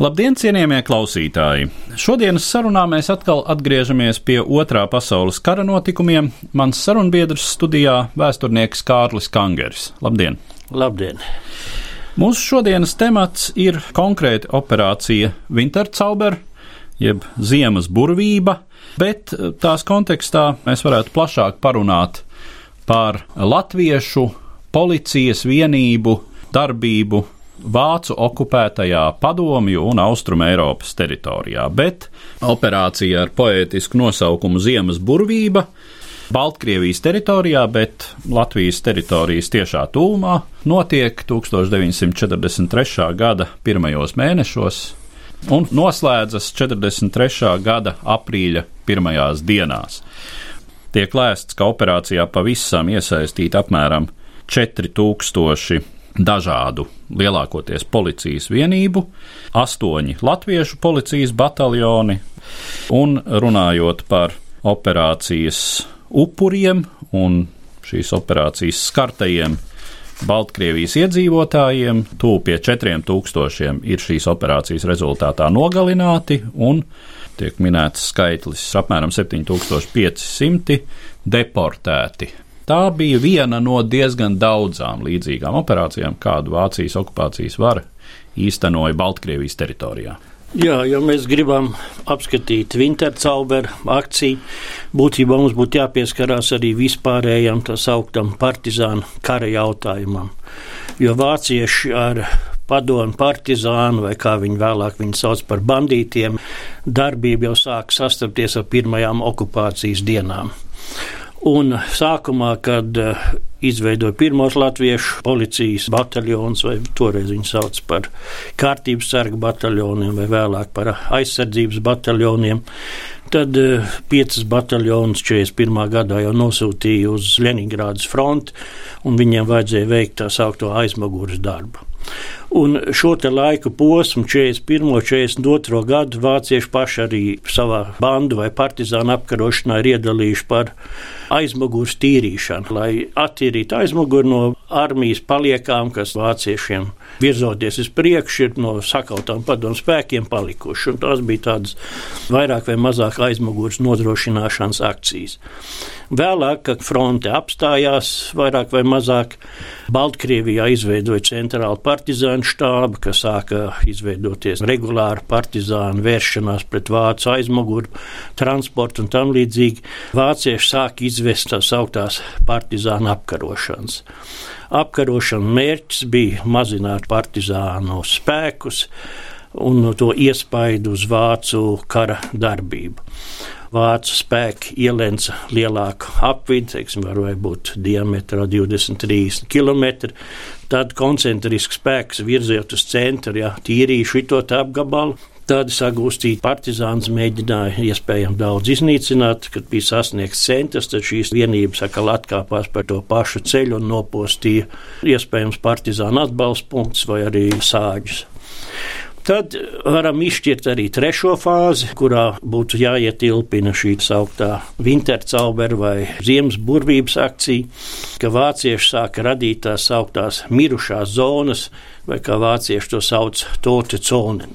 Labdien, cienījamie klausītāji! Šodienas sarunā mēs atkal atgriežamies pie otrā pasaules kara notikumiem. Mans sarunbiedrs studijā - vēsturnieks Kārlis Kangers. Labdien! Labdien! Mūsu šodienas temats ir konkrēti operācija Wintercauber, jeb ziemas burvība, bet tās kontekstā mēs varētu plašāk parunāt par latviešu policijas vienību darbību Vācu okupētajā Padomju un Austrum Eiropas teritorijā, bet operācija ar poētisku nosaukumu Ziemas burvība Baltkrievijas teritorijā, bet Latvijas teritorijas tiešā tūmā notiek 1943. gada pirmajos mēnešos un noslēdzas 43. gada aprīļa pirmajās dienās. Tiek lēsts, ka operācijā pavisam iesaistīti apmēram 4000 dažādu lielākoties policijas vienību, astoņi latviešu policijas bataljoni, un runājot par operācijas upuriem un šīs operācijas skartajiem Baltkrievijas iedzīvotājiem, tuvu pie 4000 ir šīs operācijas rezultātā nogalināti, un tiek minēts skaitlis apmēram 7500 deportēti Tā bija viena no diezgan daudzām līdzīgām operācijām, kādu Vācijas okupācijas vara īstenoja Baltkrievijas teritorijā. Jā, ja mēs gribam apskatīt Wintercauberu akciju, būtībā mums būtu jāpieskarās arī vispārējam tā sauktam partizānu kara jautājumam. Jo vācieši ar padomu partizānu, vai kā viņi vēlāk viņu sauc par bandītiem, darbību jau sāk sastapties ar pirmajām okupācijas dienām. Un sākumā, kad uh, izveidoja pirmos latviešu policijas bataljonus, vai toreiz viņi sauc par kārtības sargu bataljoniem, vai vēlāk par aizsardzības bataljoniem, tad uh, piecas bataljonus 41. gadā jau nosūtīja uz Leningrādas fronti, un viņiem vajadzēja veikt tā saukto aizmugures darbu. Un šo laiku posmu, 41. un 42. gadu, vācieši paši arī savā bandu vai partizānu apkarošanā ir iedalījuši par aizmugures tīrīšanu, lai attīrītu aizmuguri no armijas paliekām, kas vāciešiem virzoties uz priekšu, ir no sakautām padomu spēkiem palikuši. Un tās bija tādas vairāk vai mazāk aizmugures nodrošināšanas akcijas. Vēlāk, kad fronte apstājās, vairāk vai mazāk Baltkrievijā izveidoja centrālu partizānu štābu, kas sāka izveidoties regulāra partizānu vēršanās pret vācu aizmuguru, transportu un tam līdzīgi. Vācieši sāka izvest tās augtās partizānu apkarošanas. Apkarošanas mērķis bija mazināt partizānu spēkus un to iespaidu uz vācu kara darbību vācu spēki ielenca lielāku apvidi, teiksim, varbūt diametrā 20-30 km. Tad koncentrisks spēks virzot uz centru, ja tīrīja šo apgabalu. Tādi sagūstīti partizāns mēģināja iespējami daudz iznīcināt, kad bija sasniegts centrs, tad šīs vienības atkal atkāpās par to pašu ceļu un nopostīja iespējams partizānu atbalsta punktus vai arī sāģus. Tad varam izšķirt arī trešo fāzi, kurā būtu jāietilpina šī sauktā Wintercauber vai Ziemas burvības akcija, ka vācieši sāka radīt tās sauktās mirušās zonas, vai kā vācieši to sauc, tote zone.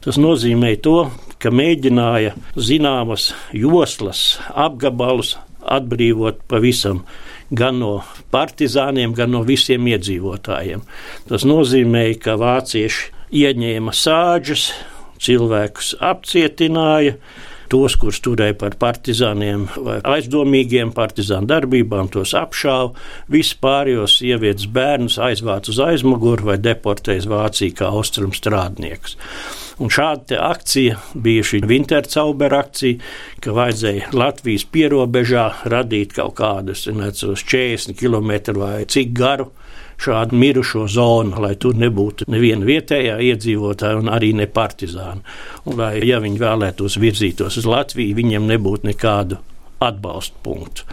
Tas nozīmē to, ka mēģināja zināmas joslas, apgabalus atbrīvot pavisam gan no partizāniem, gan no visiem iedzīvotājiem. Tas nozīmē, ka vācieši ieņēma sāģus, cilvēkus apcietināja, tos, kurus turēja par partizāniem vai aizdomīgiem partizānu darbībām, tos apšāva, vispārējos sievietes bērnus aizvāca uz aizmuguri vai deportēja uz Vāciju kā austrumu strādniekus. Un šāda akcija bija šī Wintercaubera akcija, ka vajadzēja Latvijas pierobežā radīt kaut kādus, nezinu, 40 km vai cik garu šādu mirušo zonu, lai tur nebūtu neviena vietējā iedzīvotāja un arī ne partizāna. Un lai, ja viņi vēlētos virzītos uz Latviju, viņiem nebūtu nekādu atbalsta punktu.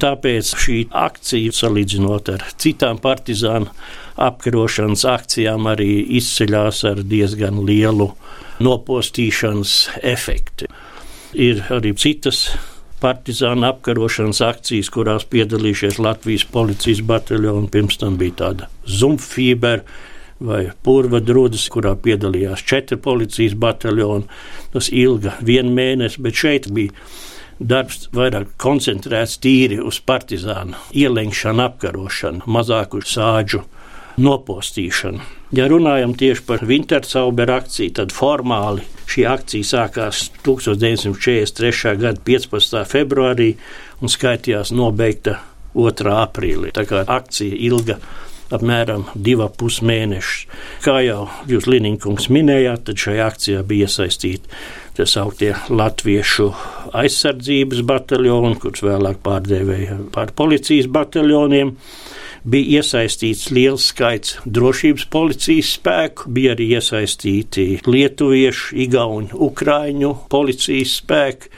Tāpēc šī akcija, salīdzinot ar citām partizānu apkarošanas akcijām, arī izceļas ar diezgan lielu nopostīšanas efektu. Ir arī citas partizānu apkarošanas akcijas, kurās piedalījušies Latvijas policijas bataljoni. Pirms tam bija tāda Zumfīber vai Purva drudas, kurā piedalījās četri policijas bataljoni. Tas ilga vienu mēnesi, bet šeit bija darbs vairāk koncentrēts tīri uz partizānu ielenkšanu, apkarošanu, mazāku sāģu nopostīšanu. Ja runājam tieši par Wintercauberu akciju, tad formāli šī akcija sākās 1943. gada 15. februārī un skaitījās nobeigta 2. aprīlī. Tā kā akcija ilga apmēram divus pusmēnešus. Kā jau jūs, Linkungs, minējāt, tad šajā akcijā bija iesaistīti tā sauktie latviešu aizsardzības bataljoni, kurus vēlāk pārdēvēja par policijas bataljoniem bija iesaistīts liels skaits drošības policijas spēku, bija arī iesaistīti lietuviešu, igauņu, ukrāņu policijas spēki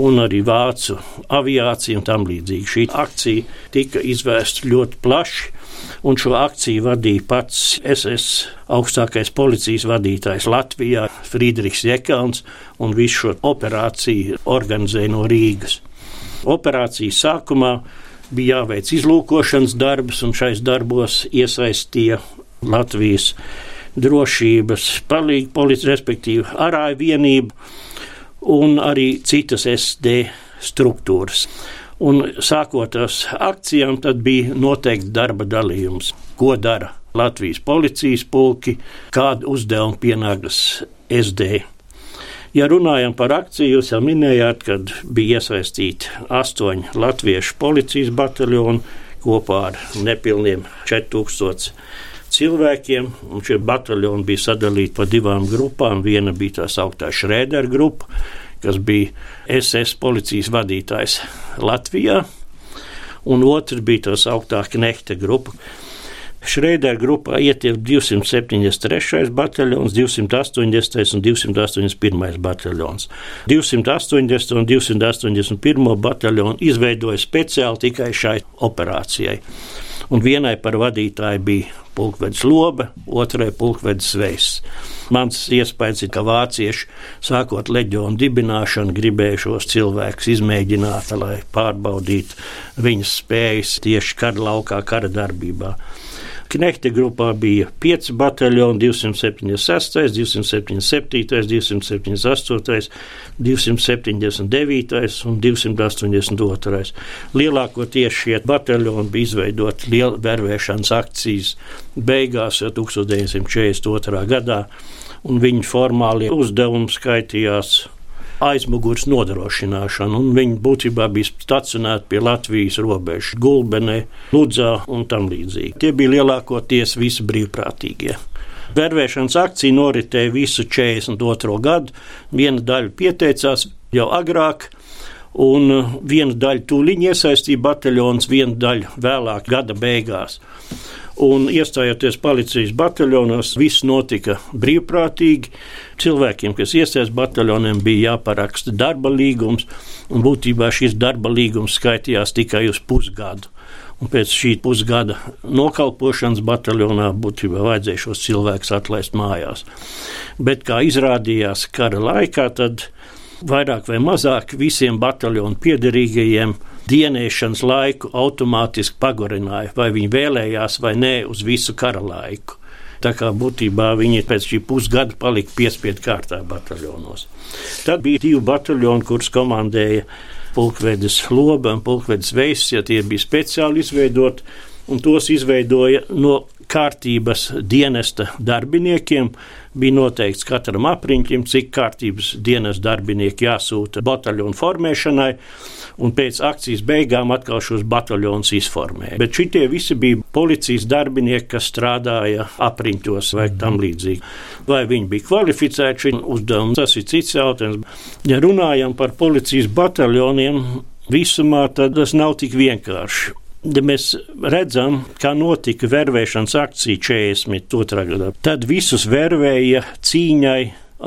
un arī vācu aviācija un tam līdzīgi. Šī akcija tika izvērsta ļoti plaši. Un šo akciju vadīja pats SS augstākais policijas vadītājs Latvijā, Friedrichs Jekauns, un visu šo operāciju organizēja no Rīgas. Operācijas sākumā bija jāveic izlūkošanas darbs, un šais darbos iesaistīja Latvijas drošības palīdzību, policiju, respektīvi arāju vienību un arī citas SD struktūras. Un sākot ar akcijām, tad bija noteikts darba dalījums, ko dara Latvijas policijas pulki, kādu uzdevumu pienākas SD Ja runājam par akciju, jūs jau minējāt, kad bija iesaistīti astoņi latviešu policijas bataljoni kopā ar nepilniem 4000 cilvēkiem. Šie bataljoni bija sadalīti pa divām grupām. Viena bija tā sauktā Šrēdera grupa, kas bija SS policijas vadītājs Latvijā, un otra bija tā sauktā Knehta grupa. Šreidera grupā ietilp 273. bataljons, 280. un 281. bataljons. 280. un 281. bataljonu izveidoja speciāli tikai šai operācijai. Un vienai par vadītāju bija pulkvedis Lobe, otrai pulkvedis Veiss. Mans iespējas ir, ka vācieši, sākot leģionu dibināšanu, gribēja šos cilvēkus izmēģināt, lai pārbaudītu viņas spējas tieši kara laukā, kara darbībā. Knehta grupā bija 5 bataljoni, 276, 277, 278, 279 un 282. Lielākoties šie bataljoni bija izveidoti liela vervēšanas akcijas beigās 1942. gadā, un viņu formālie uzdevumi skaitījās aizmugures nodrošināšanu, viņi būtībā bija stacionēti pie Latvijas robežas, Gulbenē, Ludzā un tam līdzīgi. Tie bija lielākoties visi brīvprātīgie. Vervēšanas akcija noritēja visu 42. gadu. Viena daļa pieteicās jau agrāk, un viena daļa tūlīt iesaistīja bataljons, viena daļa vēlāk, gada beigās. Un iestājoties policijas bataljonos, viss notika brīvprātīgi. Cilvēkiem, kas iesaistās bataljoniem, bija jāparaksta darba līgums, un būtībā šis darba līgums skaitījās tikai uz pusgadu. Un pēc šī pusgada nokalpošanas bataljonā būtībā vajadzēja šos cilvēkus atlaist mājās. Bet, kā izrādījās kara laikā, tad vairāk vai mazāk visiem bataljonu piederīgajiem dienēšanas laiku automātiski pagarināja, vai viņi vēlējās vai nē, uz visu kara laiku. Tā kā būtībā viņi pēc šī pusgada palika piespiedu kārtā bataljonos. Tad bija divi bataljoni, kurus komandēja pulkvedis Loba un pulkvedis Veiss, ja tie bija speciāli izveidoti, un tos izveidoja no kārtības dienesta darbiniekiem bija noteikts katram apriņķim, cik kārtības dienas darbinieki jāsūta bataljonu formēšanai, un pēc akcijas beigām atkal šos bataljonus izformēja. Bet šitie visi bija policijas darbinieki, kas strādāja apriņķos vai tam līdzīgi. Vai viņi bija kvalificēti šim uzdevumam, tas ir cits jautājums. Ja runājam par policijas bataljoniem, visumā tas nav tik vienkārši. Ja mēs redzam, kā notika vervēšanas akcija 42. gadā, tad visus vervēja cīņai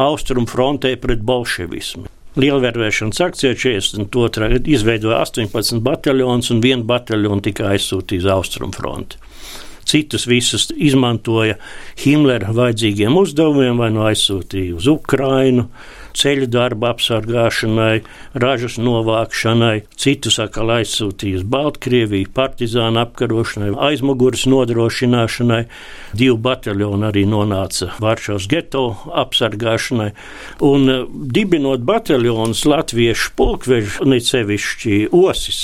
austrumu frontē pret bolševismu. Lielvērvēšanas akcijā 42. gadā izveidoja 18 bataljonus un vienu bataljonu tika aizsūtīts uz austrumu fronti. Citus visus izmantoja Himlera vajadzīgiem uzdevumiem, vai nu aizsūtīja uz Ukrainu, ceļu darba apsargāšanai, ražas novākšanai, citus atkal aizsūtīja uz Baltkrieviju, partizānu apkarošanai, aizmugures nodrošināšanai. Divi bataljoni arī nonāca Varšavas geto apsargāšanai. Un eh, dibinot bataljonus latviešu pulkvežu, ne sevišķi osis,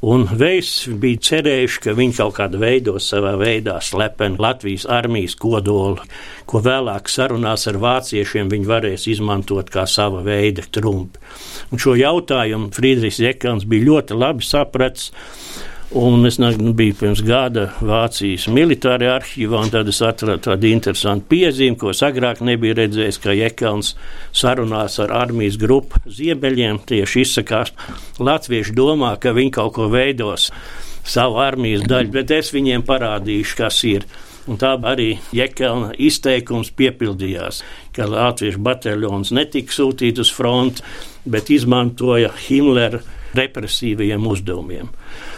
Un Veiss bija cerējuši, ka viņi kaut kādā veidā savā veidā slepeni Latvijas armijas kodolu, ko vēlāk sarunās ar vāciešiem viņi varēs izmantot kā sava veida trumpi. Un šo jautājumu Friedrichs Jekans bija ļoti labi sapratis. Un es nu, biju pirms gada Vācijas militārajā arhīvā, un tad es atradu tādu interesantu piezīmi, ko es agrāk nebiju redzējis, ka Jekels sarunās ar armijas grupu ziemeļiem tieši izsakās. Latvieši domā, ka viņi kaut ko veidos savu armijas daļu, bet es viņiem parādīšu, kas ir. Un tā arī Jēkabna izteikums piepildījās, ka Latviešu bataljons netika sūtīts uz fronti, bet izmantoja Himmlera represīvajiem uzdevumiem.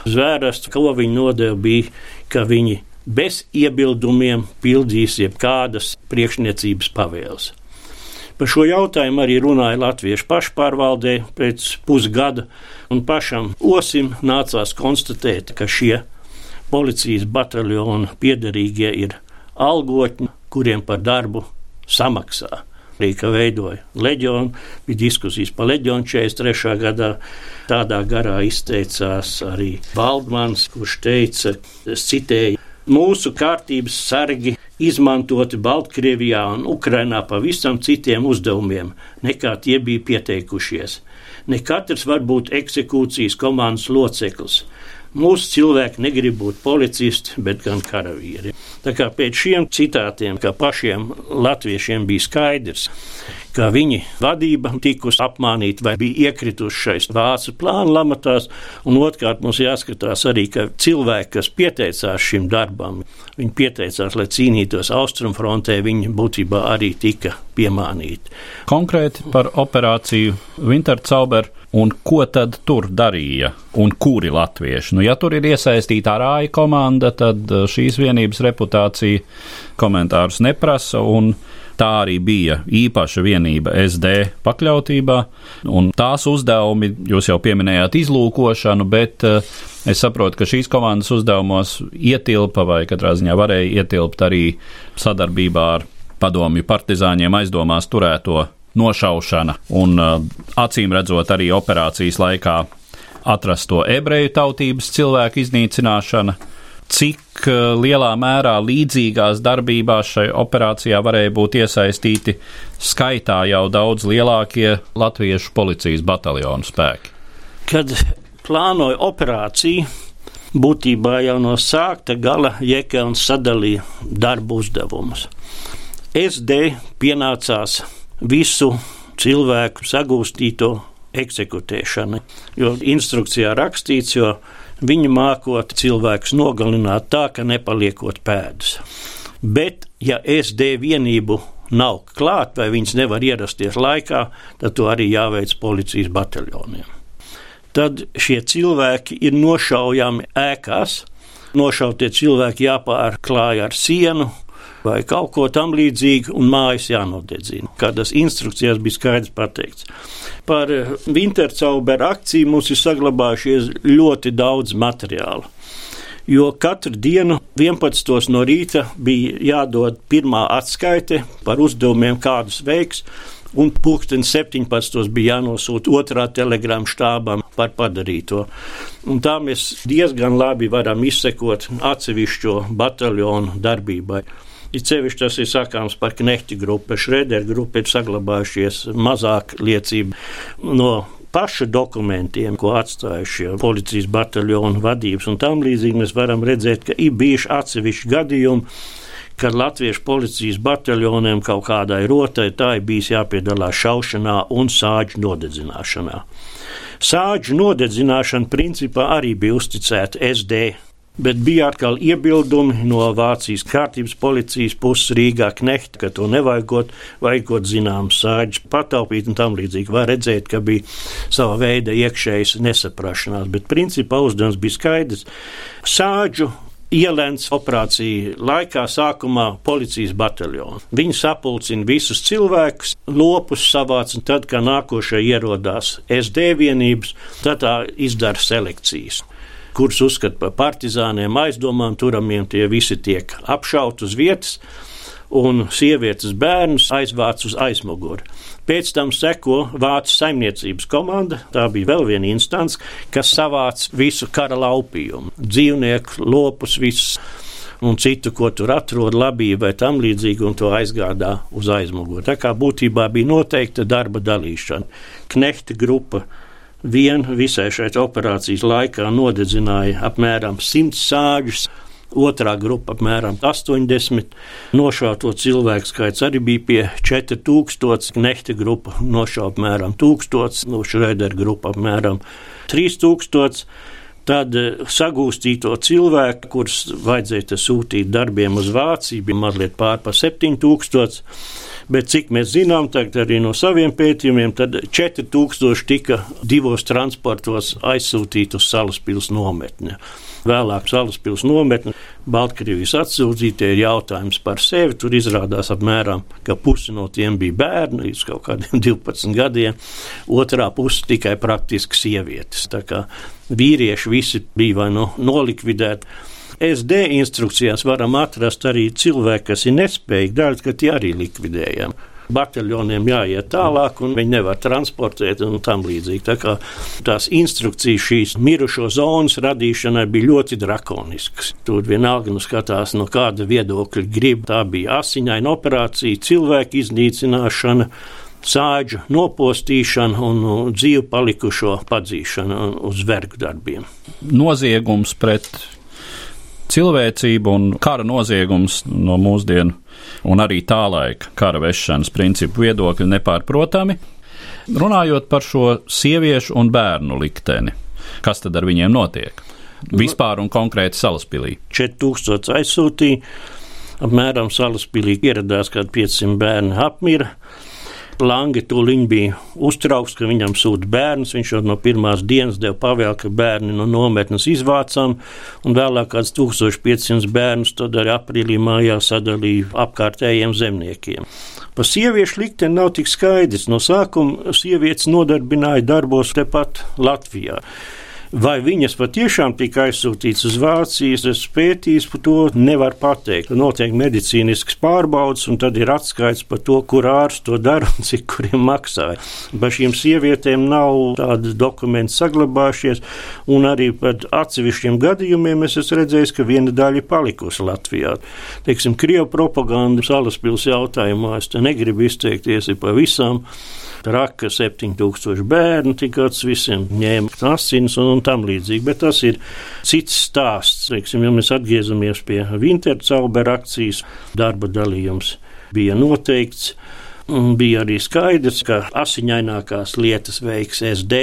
Zvērsts, ko viņi nodeva, bija, ka viņi bez iebildumiem pildīs jebkādas priekšniecības pavēles. Par šo jautājumu arī runāja Latviešu pašpārvaldē pēc pusgada, un pašam Osim nācās konstatēt, ka šie policijas bataljona piederīgie ir algotņi, kuriem par darbu samaksā. Rīka veidoja leģionu, bija diskusijas par leģionu 43. gadā. Tādā garā izteicās arī Valdmans, kurš teica, es citēju, mūsu kārtības sargi izmantoti Baltkrievijā un Ukrainā pavisam citiem uzdevumiem, nekā tie bija pieteikušies. Ne katrs var būt eksekūcijas komandas loceklis. Mūsu cilvēki negrib būt policisti, bet gan karavīri. Tā kā pēc šiem citātiem, kā pašiem latviešiem bija skaidrs, ka viņi vadība tikus apmānīta vai bija iekrituši šais vācu plānu lamatās, un otrkārt mums jāskatās arī, ka cilvēki, kas pieteicās šim darbam, viņi pieteicās, lai cīnītos austrumfrontē, viņi būtībā arī tika piemānīti. Konkrēti par operāciju Wintercauber Un ko tad tur darīja un kuri latvieši? Nu, ja tur ir iesaistīta ārāja komanda, tad uh, šīs vienības reputācija komentārus neprasa. Tā arī bija īpaša vienība SD pakļautībā, un tās uzdevumi, jūs jau pieminējāt izlūkošanu, bet uh, es saprotu, ka šīs komandas uzdevumos ietilpa vai katrā ziņā varēja ietilpt arī sadarbībā ar padomju partizāņiem aizdomās turēto nošaušana un uh, acīm redzot arī operācijas laikā atrasto ebreju tautības cilvēku iznīcināšana. Cik uh, lielā mērā līdzīgās darbībās šai operācijā varēja būt iesaistīti skaitā jau daudz lielākie latviešu policijas bataljonu spēki? Kad plānoja operāciju, būtībā jau no sākta gala Jēkabs sadalīja darbu uzdevumus. SD pienācās visu cilvēku sagūstīto eksekutēšana. Jo instrukcijā rakstīts, jo viņi mākot cilvēkus nogalināt tā, ka nepaliekot pēdas. Bet, ja SD vienību nav klāt vai viņas nevar ierasties laikā, tad to arī jāveic policijas bataljoniem. Tad šie cilvēki ir nošaujami ēkās. Nošautie cilvēki jāpārklāj ar sienu, vai kaut ko tamlīdzīgu, un mājas jānodedzina. Kādas instrukcijās bija skaidrs pateikts. Par eh, Wintercauberu akciju mums ir saglabājušies ļoti daudz materiālu. Jo katru dienu, 11. no rīta, bija jādod pirmā atskaite par uzdevumiem, kādus veiks, un pulksten 17. bija jānosūta otrā telegrāma štābam par padarīto. Un tā mēs diezgan labi varam izsekot atsevišķo bataljonu darbībai. It sevišķi tas ir sakāms par knehti grupu. Šrēderu grupu ir saglabājušies mazāk liecību no pašu dokumentiem, ko atstājušie policijas bataljonu vadības un tam līdzīgi, mēs varam redzēt, ka ir bijuši atsevišķi gadījumi, kad latviešu policijas bataljoniem kaut kādai rotai tā ir bijis jāpiedalās šaušanā un sāģu nodedzināšanā. Sāģu nodedzināšana principā arī bija uzticēta SD Bet bija atkal iebildumi no Vācijas kārtības policijas puses Rīgā knehta, ka to nevajagot, vajagot zināms sāģis pataupīt un tam līdzīgi. Var redzēt, ka bija sava veida iekšējas nesaprašanās, bet principā uzdevums bija skaidrs. Sāģu ielēns operāciju laikā sākumā policijas bataljonu. Viņi sapulcina visus cilvēkus, lopus savāc, un tad, kad nākošie ierodās SD vienības, tad tā izdara selekcijas kurus uzskata par partizāniem, aizdomām turamiem, tie visi tiek apšauti uz vietas, un sievietes bērnus aizvāc uz aizmuguri. Pēc tam seko Vācijas saimniecības komanda. Tā bija vēl viena instance, kas savāca visu kara laupījumu, dzīvnieku, lopus, visus un citu, ko tur atrod, labību vai tam līdzīgi, un to aizgādā uz aizmuguri. Tā kā būtībā bija noteikta darba dalīšana. Knehta grupa vien visai šai operācijas laikā nodedzināja apmēram 100 sāģus. Otrā grupa apmēram 80. Nošauto cilvēku skaits arī bija pie 4000. Nehta grupa nošauta apmēram 1000, no Šrēdera grupa apmēram 3000 tad sagūstīto cilvēku, kurus vajadzēja sūtīt darbiem uz Vāciju, bija mazliet pār pa 7000 bet cik mēs zinām, arī no saviem pētījumiem, tad 4000 tika divos transportos aizsūtīti uz Salaspils nometni. Vēlāk Salaspils nometne, Baltkrievijas atsūtītie ir jautājums par sevi. Tur izrādās apmēram, ka pusi no tiem bija bērni līdz kaut kādiem 12 gadiem, otrā puse tikai praktiski sievietes. Tā kā vīrieši visi bija vai nu no nolikvidēti SD instrukcijās varam atrast arī cilvēki, kas ir nespējīgi, daļai, ka tie arī likvidējami bataljoniem jāiet tālāk, un viņi nevar transportēt un tam līdzīgi. Tā kā tās instrukcijas šīs mirušo zonas radīšanai bija ļoti drakoniskas. Tur vienalga nu skatās, no kāda viedokļa grib. Tā bija asiņaina operācija, cilvēku iznīcināšana sāģu nopostīšana un dzīvu palikušo padzīšana uz vergu darbiem. Noziegums pret cilvēcība un kara noziegums no mūsdienu un arī tā laika kara vešanas principu viedokļi nepārprotami. Runājot par šo sieviešu un bērnu likteni, kas tad ar viņiem notiek? Vispār un konkrēti salaspīlī. 4000 aizsūtīja, apmēram salaspīlī ieradās kaut 500 bērni apmira. Langi tūlīt bija uztraukts, ka viņam sūta bērns. Viņš jau no pirmās dienas deva pavēlu, ka bērni no nometnes izvācām, un vēlāk kāds 1500 bērnus tad arī aprīlī mājā sadalīja apkārtējiem zemniekiem. Par sieviešu likteni nav tik skaidrs. No sākuma sievietes nodarbināja darbos tepat Latvijā. Vai viņas patiešām tika aizsūtītas uz Vācijas, es pētīju, par to nevar pateikt. Notiek medicīnisks pārbaudas, un tad ir atskaits par to, kur ārsts to dara un cik kuriem maksāja. Par šīm sievietēm nav tādas dokumenti saglabājušies, un arī par atsevišķiem gadījumiem es esmu redzējis, ka viena daļa ir palikusi Latvijā. Teiksim, Krievu propaganda salaspils jautājumā, es te negribu izteikties par visām traka 7000 bērnu, tikāds visiem ņēma asins un, un tam līdzīgi, bet tas ir cits stāsts. Teiksim, ja mēs atgriezamies pie Wintercaubera akcijas, darba dalījums bija noteikts. Bija arī skaidrs, ka asiņainākās lietas veiks SD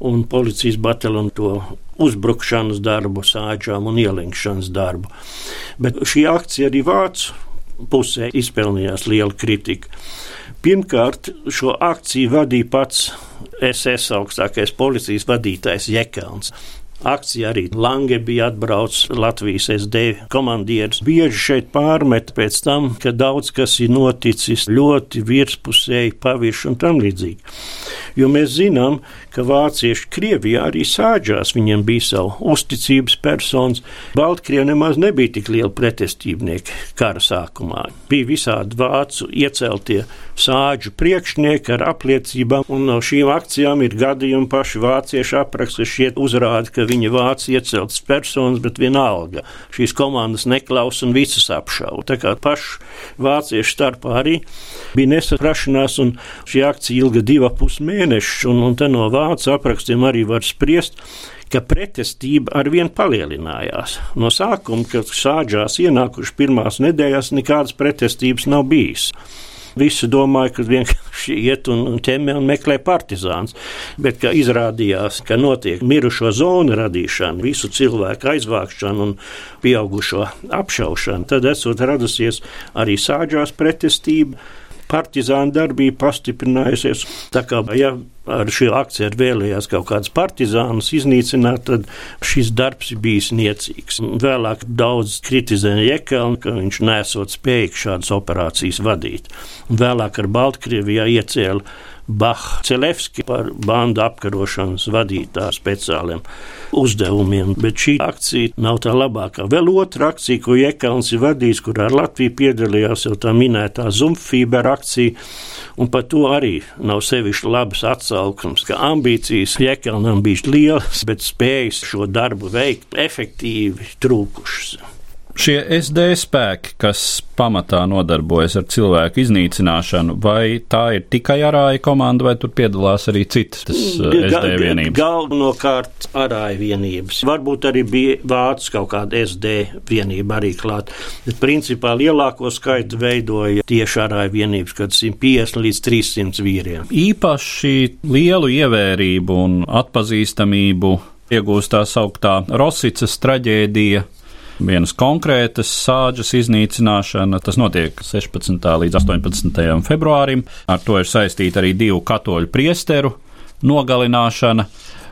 un policijas bataljonu to uzbrukšanas darbu, sāģām un ielinkšanas darbu. Bet šī akcija arī vācu pusē izpelnījās liela kritika. Pirmkārt, šo akciju vadīja pats SS augstākais policijas vadītājs Jekauns. Akcija arī Lange bija atbraucis Latvijas SD komandieris. Bieži šeit pārmet pēc tam, ka daudz kas ir noticis ļoti virspusēji, pavirši un tam līdzīgi. Jo mēs zinām, ka vācieši Krievijā arī sāģās, viņiem bija savu uzticības personas. Baltkrievi nemaz nebija tik lieli pretestībnieki kara sākumā. Bija visādi vācu ieceltie sāģu priekšnieki ar apliecībām, un no šīm akcijām ir gadījumi paši vācieši apraksta, šie uzrāda, ka viņi vāc ieceltas personas, bet vienalga šīs komandas neklaus un visas apšauba. Tā kā paši vācieši starpā arī bija nesaprašanās, un šī akcija ilga divi pus mēnešus, un, un te no vācu aprakstiem arī var spriest, ka pretestība ar vien palielinājās. No sākuma, kad sāģās ienākuši pirmās nedēļas, nekādas pretestības nav bijis. Visi domāja, ka vienkārši iet un ķemē un meklē partizāns. Bet, kā izrādījās, ka notiek mirušo zonu radīšana, visu cilvēku aizvākšana un pieaugušo apšaušana, tad esot radusies arī sāģās pretestība partizāna darbība pastiprinājusies. Tā kā ja ar šo akciju vēlējās kaut kādus partizānus iznīcināt, tad šis darbs ir bijis niecīgs. Vēlāk daudz kritizēja Jekelnu, ka viņš nesot spējīgs šādas operācijas vadīt. Vēlāk ar Baltkrievijā iecēla Baha Celevski par bandu apkarošanas vadītāju speciāliem uzdevumiem, bet šī akcija nav tā labākā. Vēl otra akcija, ko Jekalns ir vadījis, kurā ar Latviju piedalījās jau tā minētā Zumfīber akcija, un par to arī nav sevišķi labas atsauksmes, ka ambīcijas Jekalnam bija lielas, bet spējas šo darbu veikt efektīvi trūkušas. Šie SD spēki, kas pamatā nodarbojas ar cilvēku iznīcināšanu, vai tā ir tikai arāja komanda, vai tur piedalās arī citas SD Ga vienības? Galvenokārt arāja vienības. Varbūt arī bija vācu kaut kāda SD vienība arī klāt. Bet principā lielāko skaitu veidoja tieši arāja vienības, kad 150 līdz 300 vīriem. Īpaši lielu ievērību un atpazīstamību iegūst tā sauktā Rosicas traģēdija vienas konkrētas sāģes iznīcināšana. Tas notiek 16. līdz 18. februārim. Ar to ir saistīta arī divu katoļu priesteru nogalināšana.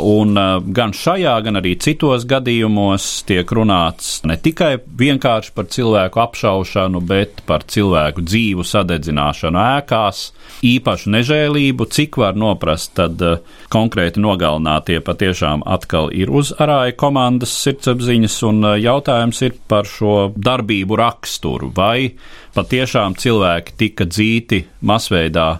Un uh, gan šajā, gan arī citos gadījumos tiek runāts ne tikai vienkārši par cilvēku apšaušanu, bet par cilvēku dzīvu sadedzināšanu ēkās, īpašu nežēlību, cik var noprast, tad uh, konkrēti nogalinātie patiešām atkal ir uz arāja komandas sirdsapziņas, un uh, jautājums ir par šo darbību raksturu, vai patiešām cilvēki tika dzīti masveidā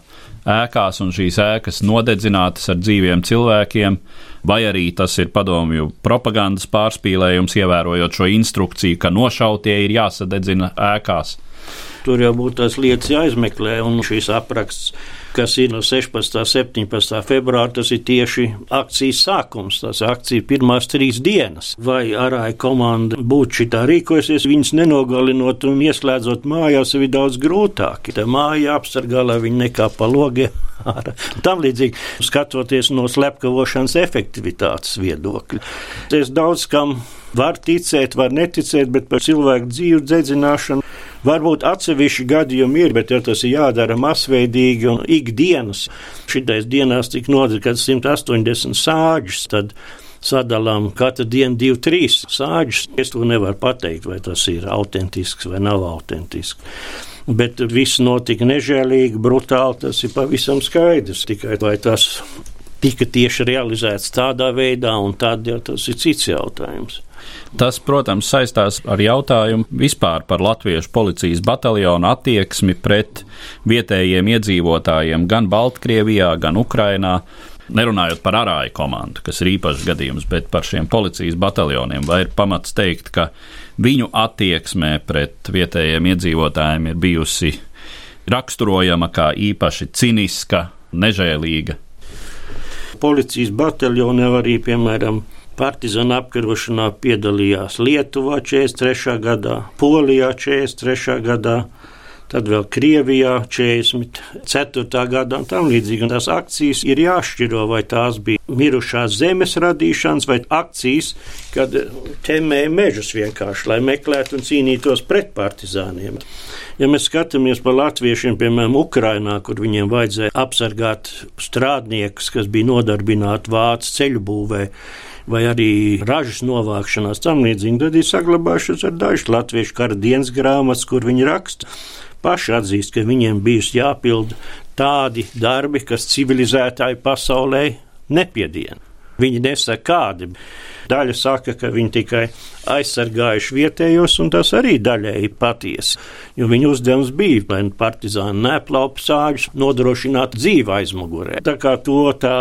ēkās un šīs ēkas nodedzinātas ar dzīviem cilvēkiem, vai arī tas ir padomju propagandas pārspīlējums, ievērojot šo instrukciju, ka nošautie ir jāsadedzina ēkās. Tur jau būtu tās lietas jāizmeklē, un šīs apraksts, kas ir no 16. un 17. februāra, tas ir tieši akcijas sākums. Tas akcija pirmās trīs dienas. Vai arāja komanda būtu šitā rīkojusies, viņas nenogalinot un ieslēdzot mājās, ir daudz grūtāk. Tā māja jāapsargā, lai viņi nekā pa logiem. Tam līdzīgi skatoties no slepkavošanas efektivitātes viedokļa. Es daudz kam var ticēt, var neticēt, bet par cilvēku dzīvu dzedzināšanu Varbūt atsevišķi gadījumi ir, bet ja tas ir jādara masveidīgi un ikdienas, šitais dienās tik nodzird, kad 180 sāģis, tad sadalām katru dienu divu, trīs sāģus. Es to nevaru pateikt, vai tas ir autentisks vai nav autentisks. Bet viss notika nežēlīgi, brutāli. Tas ir pavisam skaidrs. Tikai vai tas tika tieši realizēts tādā veidā, un tad jau tas ir cits jautājums. Tas, protams, saistās ar jautājumu vispār par latviešu policijas bataljonu attieksmi pret vietējiem iedzīvotājiem gan Baltkrievijā, gan Ukrainā. Nerunājot par arāju komandu, kas ir īpašs gadījums, bet par šiem policijas bataljoniem, vai ir pamats teikt, ka viņu attieksme pret vietējiem iedzīvotājiem ir bijusi raksturojama kā īpaši ciniska, nežēlīga. Policijas bataljonā arī, piemēram, Partizāna apkarošanā piedalījās Lietuvā 43. gadā, Polijā 43. gadā, tad vēl Krievijā 44. gadā un tam līdzīgi. Un tās akcijas ir jāšķiro, vai tās bija mirušās zemes radīšanas vai akcijas, kad temēja mežus vienkārši, lai meklētu un cīnītos pret partizāniem. Ja mēs skatāmies par latviešiem, piemēram, Ukrainā, kur viņiem vajadzēja apsargāt strādniekus, kas bija nodarbināti vācu ceļu būvē, vai arī ražas novākšanās tam līdzīgi, tad ir saglabājušies ar dažas latviešu kara dienas grāmatas, kur viņi raksta paši atzīst, ka viņiem bijusi jāpild tādi darbi, kas civilizētāji pasaulē nepiedien. Viņi nesaka kādi. Daļa saka, ka viņi tikai aizsargājuši vietējos, un tas arī daļēji patiesi. Jo viņu uzdevums bija, lai partizāni neplaupa sāģus, nodrošinātu dzīvi aizmugurē. Tā kā to tā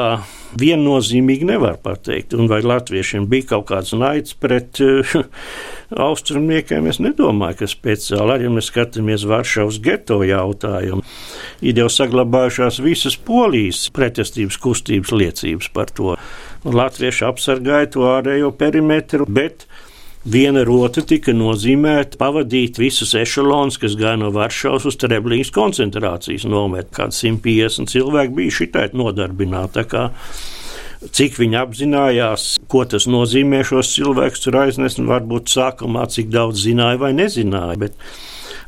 viennozīmīgi nevar pateikt. Un vai latviešiem bija kaut kāds naids pret uh, austrumniekiem, es nedomāju, ka speciāli arī mēs skatāmies Varšavas geto jautājumu. Ir jau saglabājušās visas polijas pretestības kustības liecības par to. Latvieši apsargāja to ārējo perimetru, bet viena rota tika nozīmēta pavadīt visus ešalons, kas gāja no Varšavas uz Treblīnas koncentrācijas nometni. Kāds 150 cilvēki bija šitai nodarbināti. Cik viņi apzinājās, ko tas nozīmē šos cilvēkus tur aiznest, un varbūt sākumā cik daudz zināja vai nezināja. Bet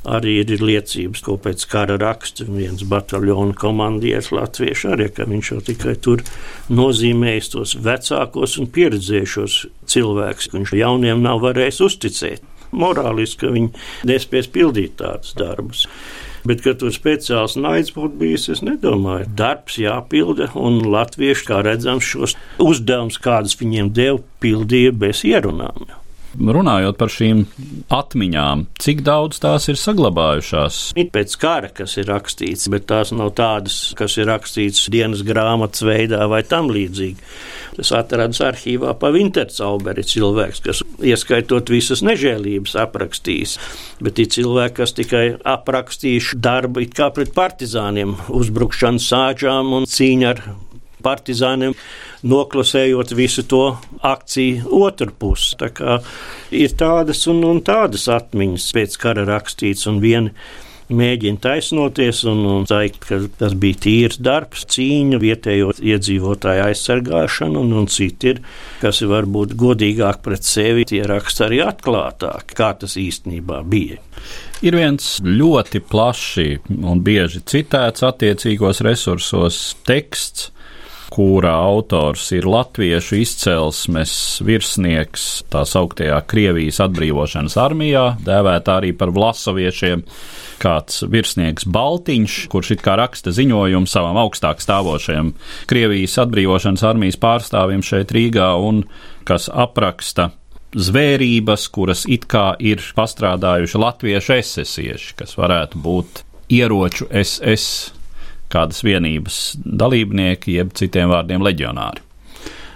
arī ir liecības, ko pēc kara raksta viens bataljona komandieris Latviešu arī, ka viņš jau tikai tur nozīmējis tos vecākos un pieredzējušos cilvēkus, ka viņš jauniem nav varējis uzticēt. Morāliski, viņi nespēs pildīt tādus darbus. Bet, ka tur speciāls naids būtu bijis, es nedomāju. Darbs jāpilda, un latvieši, kā redzams, šos uzdevumus, kādus viņiem deva, pildīja bez ierunām. Runājot par šīm atmiņām, cik daudz tās ir saglabājušās? Ir pēc kara, kas ir rakstīts, bet tās nav tādas, kas ir rakstīts dienas grāmatas veidā vai tam līdzīgi. Tas atradas arhīvā pa Wintercauberi cilvēks, kas ieskaitot visas nežēlības aprakstījis, bet ir cilvēki, kas tikai aprakstījuši darbu it kā pret partizāniem, uzbrukšanu sāģām un cīņu ar partizāniem noklusējot visu to akciju otru pusi. Tā kā ir tādas un, un tādas atmiņas pēc kara rakstīts, un viena mēģina taisnoties un, un teikt, ka tas bija tīrs darbs, cīņa, vietējo iedzīvotāju aizsargāšana, un, un citi ir, kas ir varbūt godīgāk pret sevi, tie raksta arī atklātāk, kā tas īstenībā bija. Ir viens ļoti plaši un bieži citēts attiecīgos resursos teksts kura autors ir latviešu izcelsmes virsnieks tā sauktajā Krievijas atbrīvošanas armijā, dēvēta arī par vlasaviešiem kāds virsnieks Baltiņš, kurš it kā raksta ziņojumu savam augstāk stāvošajam Krievijas atbrīvošanas armijas pārstāvim šeit Rīgā un kas apraksta zvērības, kuras it kā ir pastrādājuši latviešu esesieši, kas varētu būt ieroču SS kādas vienības dalībnieki, jeb citiem vārdiem leģionāri.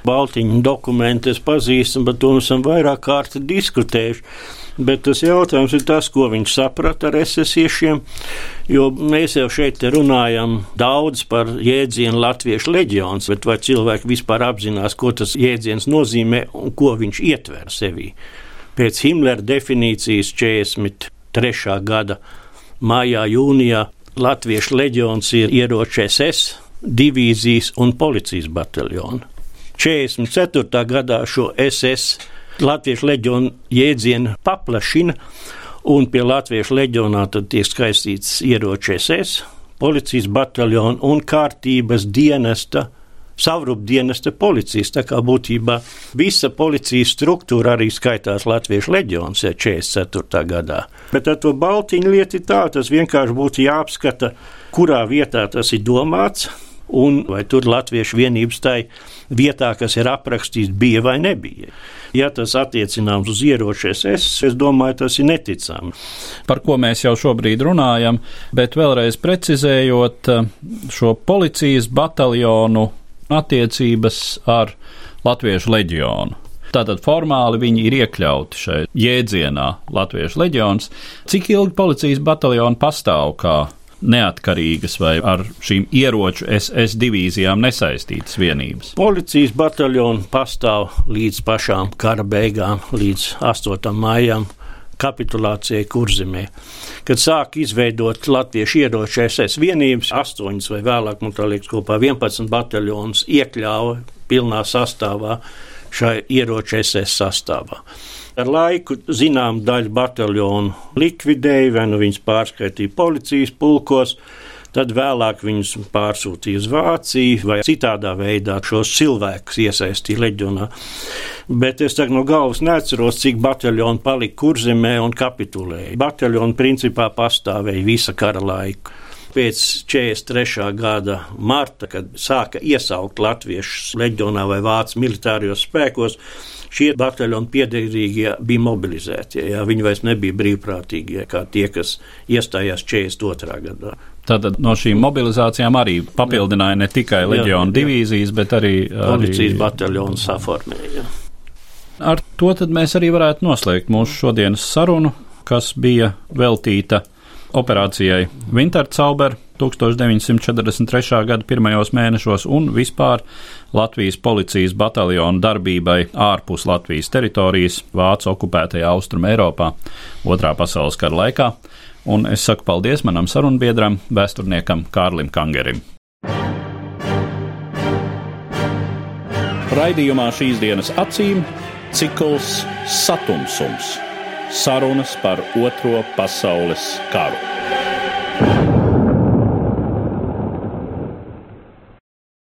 Baltiņu dokumentu es pazīstu, bet to esam vairāk kārt diskutējuši. Bet tas jautājums ir tas, ko viņš saprata ar esesiešiem, jo mēs jau šeit runājam daudz par jēdzienu latviešu leģions, bet vai cilvēki vispār apzinās, ko tas jēdziens nozīmē un ko viņš ietver sevī. Pēc Himlera definīcijas 43. gada maijā, jūnijā Latviešu leģions ir ieroču SS, divīzijas un policijas bataljoni. 44. gadā šo SS Latviešu leģionu jēdzienu paplašina, un pie Latviešu leģionā tiek skaistīts ieroču SS, policijas bataljonu un kārtības dienesta savrupdienesta policijas. Tā kā būtībā visa policijas struktūra arī skaitās Latviešu leģions 44. gadā. Bet ar to Baltiņu lietu tā, tas vienkārši būtu jāapskata, kurā vietā tas ir domāts. Un vai tur Latviešu vienības tai vietā, kas ir aprakstīts, bija vai nebija. Ja tas attiecināms uz ieročiem, es, es domāju, tas ir neticami. Par ko mēs jau šobrīd runājam, bet vēlreiz precizējot šo policijas bataljonu attiecības ar Latviešu leģionu. Tātad formāli viņi ir iekļauti šajā jēdzienā Latviešu leģions. Cik ilgi policijas bataljoni pastāv kā neatkarīgas vai ar šīm ieroču SS divīzijām nesaistītas vienības? Policijas bataljoni pastāv līdz pašām kara beigām, līdz 8. maijam kapitulācijai Kurzemē. Kad sāk izveidot latviešu ieroču SS vienības, astoņas vai vēlāk, man liekas, kopā 11 bataljonus iekļāva pilnā sastāvā šai ieroču SS sastāvā. Ar laiku zinām daļu bataljonu likvidēja, vai nu viņas pārskaitīja policijas pulkos, Tad vēlāk viņus pārsūtīja uz Vāciju vai citādā veidā šos cilvēkus iesaistīja leģionā. Bet es tagad no galvas neatceros, cik bataljoni palika kurzemē un kapitulēja. Bataljoni principā pastāvēja visa kara laiku. pēc 43. gada marta, kad sāka iesaukt latviešus leģionā vai vācu militārijos spēkos, šie bataljoni piederīgie bija mobilizēti. Jā, viņi vairs nebija brīvprātīgie, kā tie, kas iestājās 42. gadā. Tātad no šīm mobilizācijām arī papildināja ne tikai leģionu divīzijas, bet arī policijas bataljonu saformēja. Ar to mēs arī varētu noslēgt mūsu šodienas sarunu, kas bija veltīta operācijai Wintercauber 1943. gada pirmajos mēnešos un vispār Latvijas policijas bataljonu darbībai ārpus Latvijas teritorijas Vācu okupētajā Austrum Eiropā Otrā pasaules kara laikā. Un es saku paldies manam sarunbiedram, vēsturniekam Kārlim Kangerim. Raidījumā šīs dienas acīm cikls Satumsums - sarunas par Otro pasaules karu.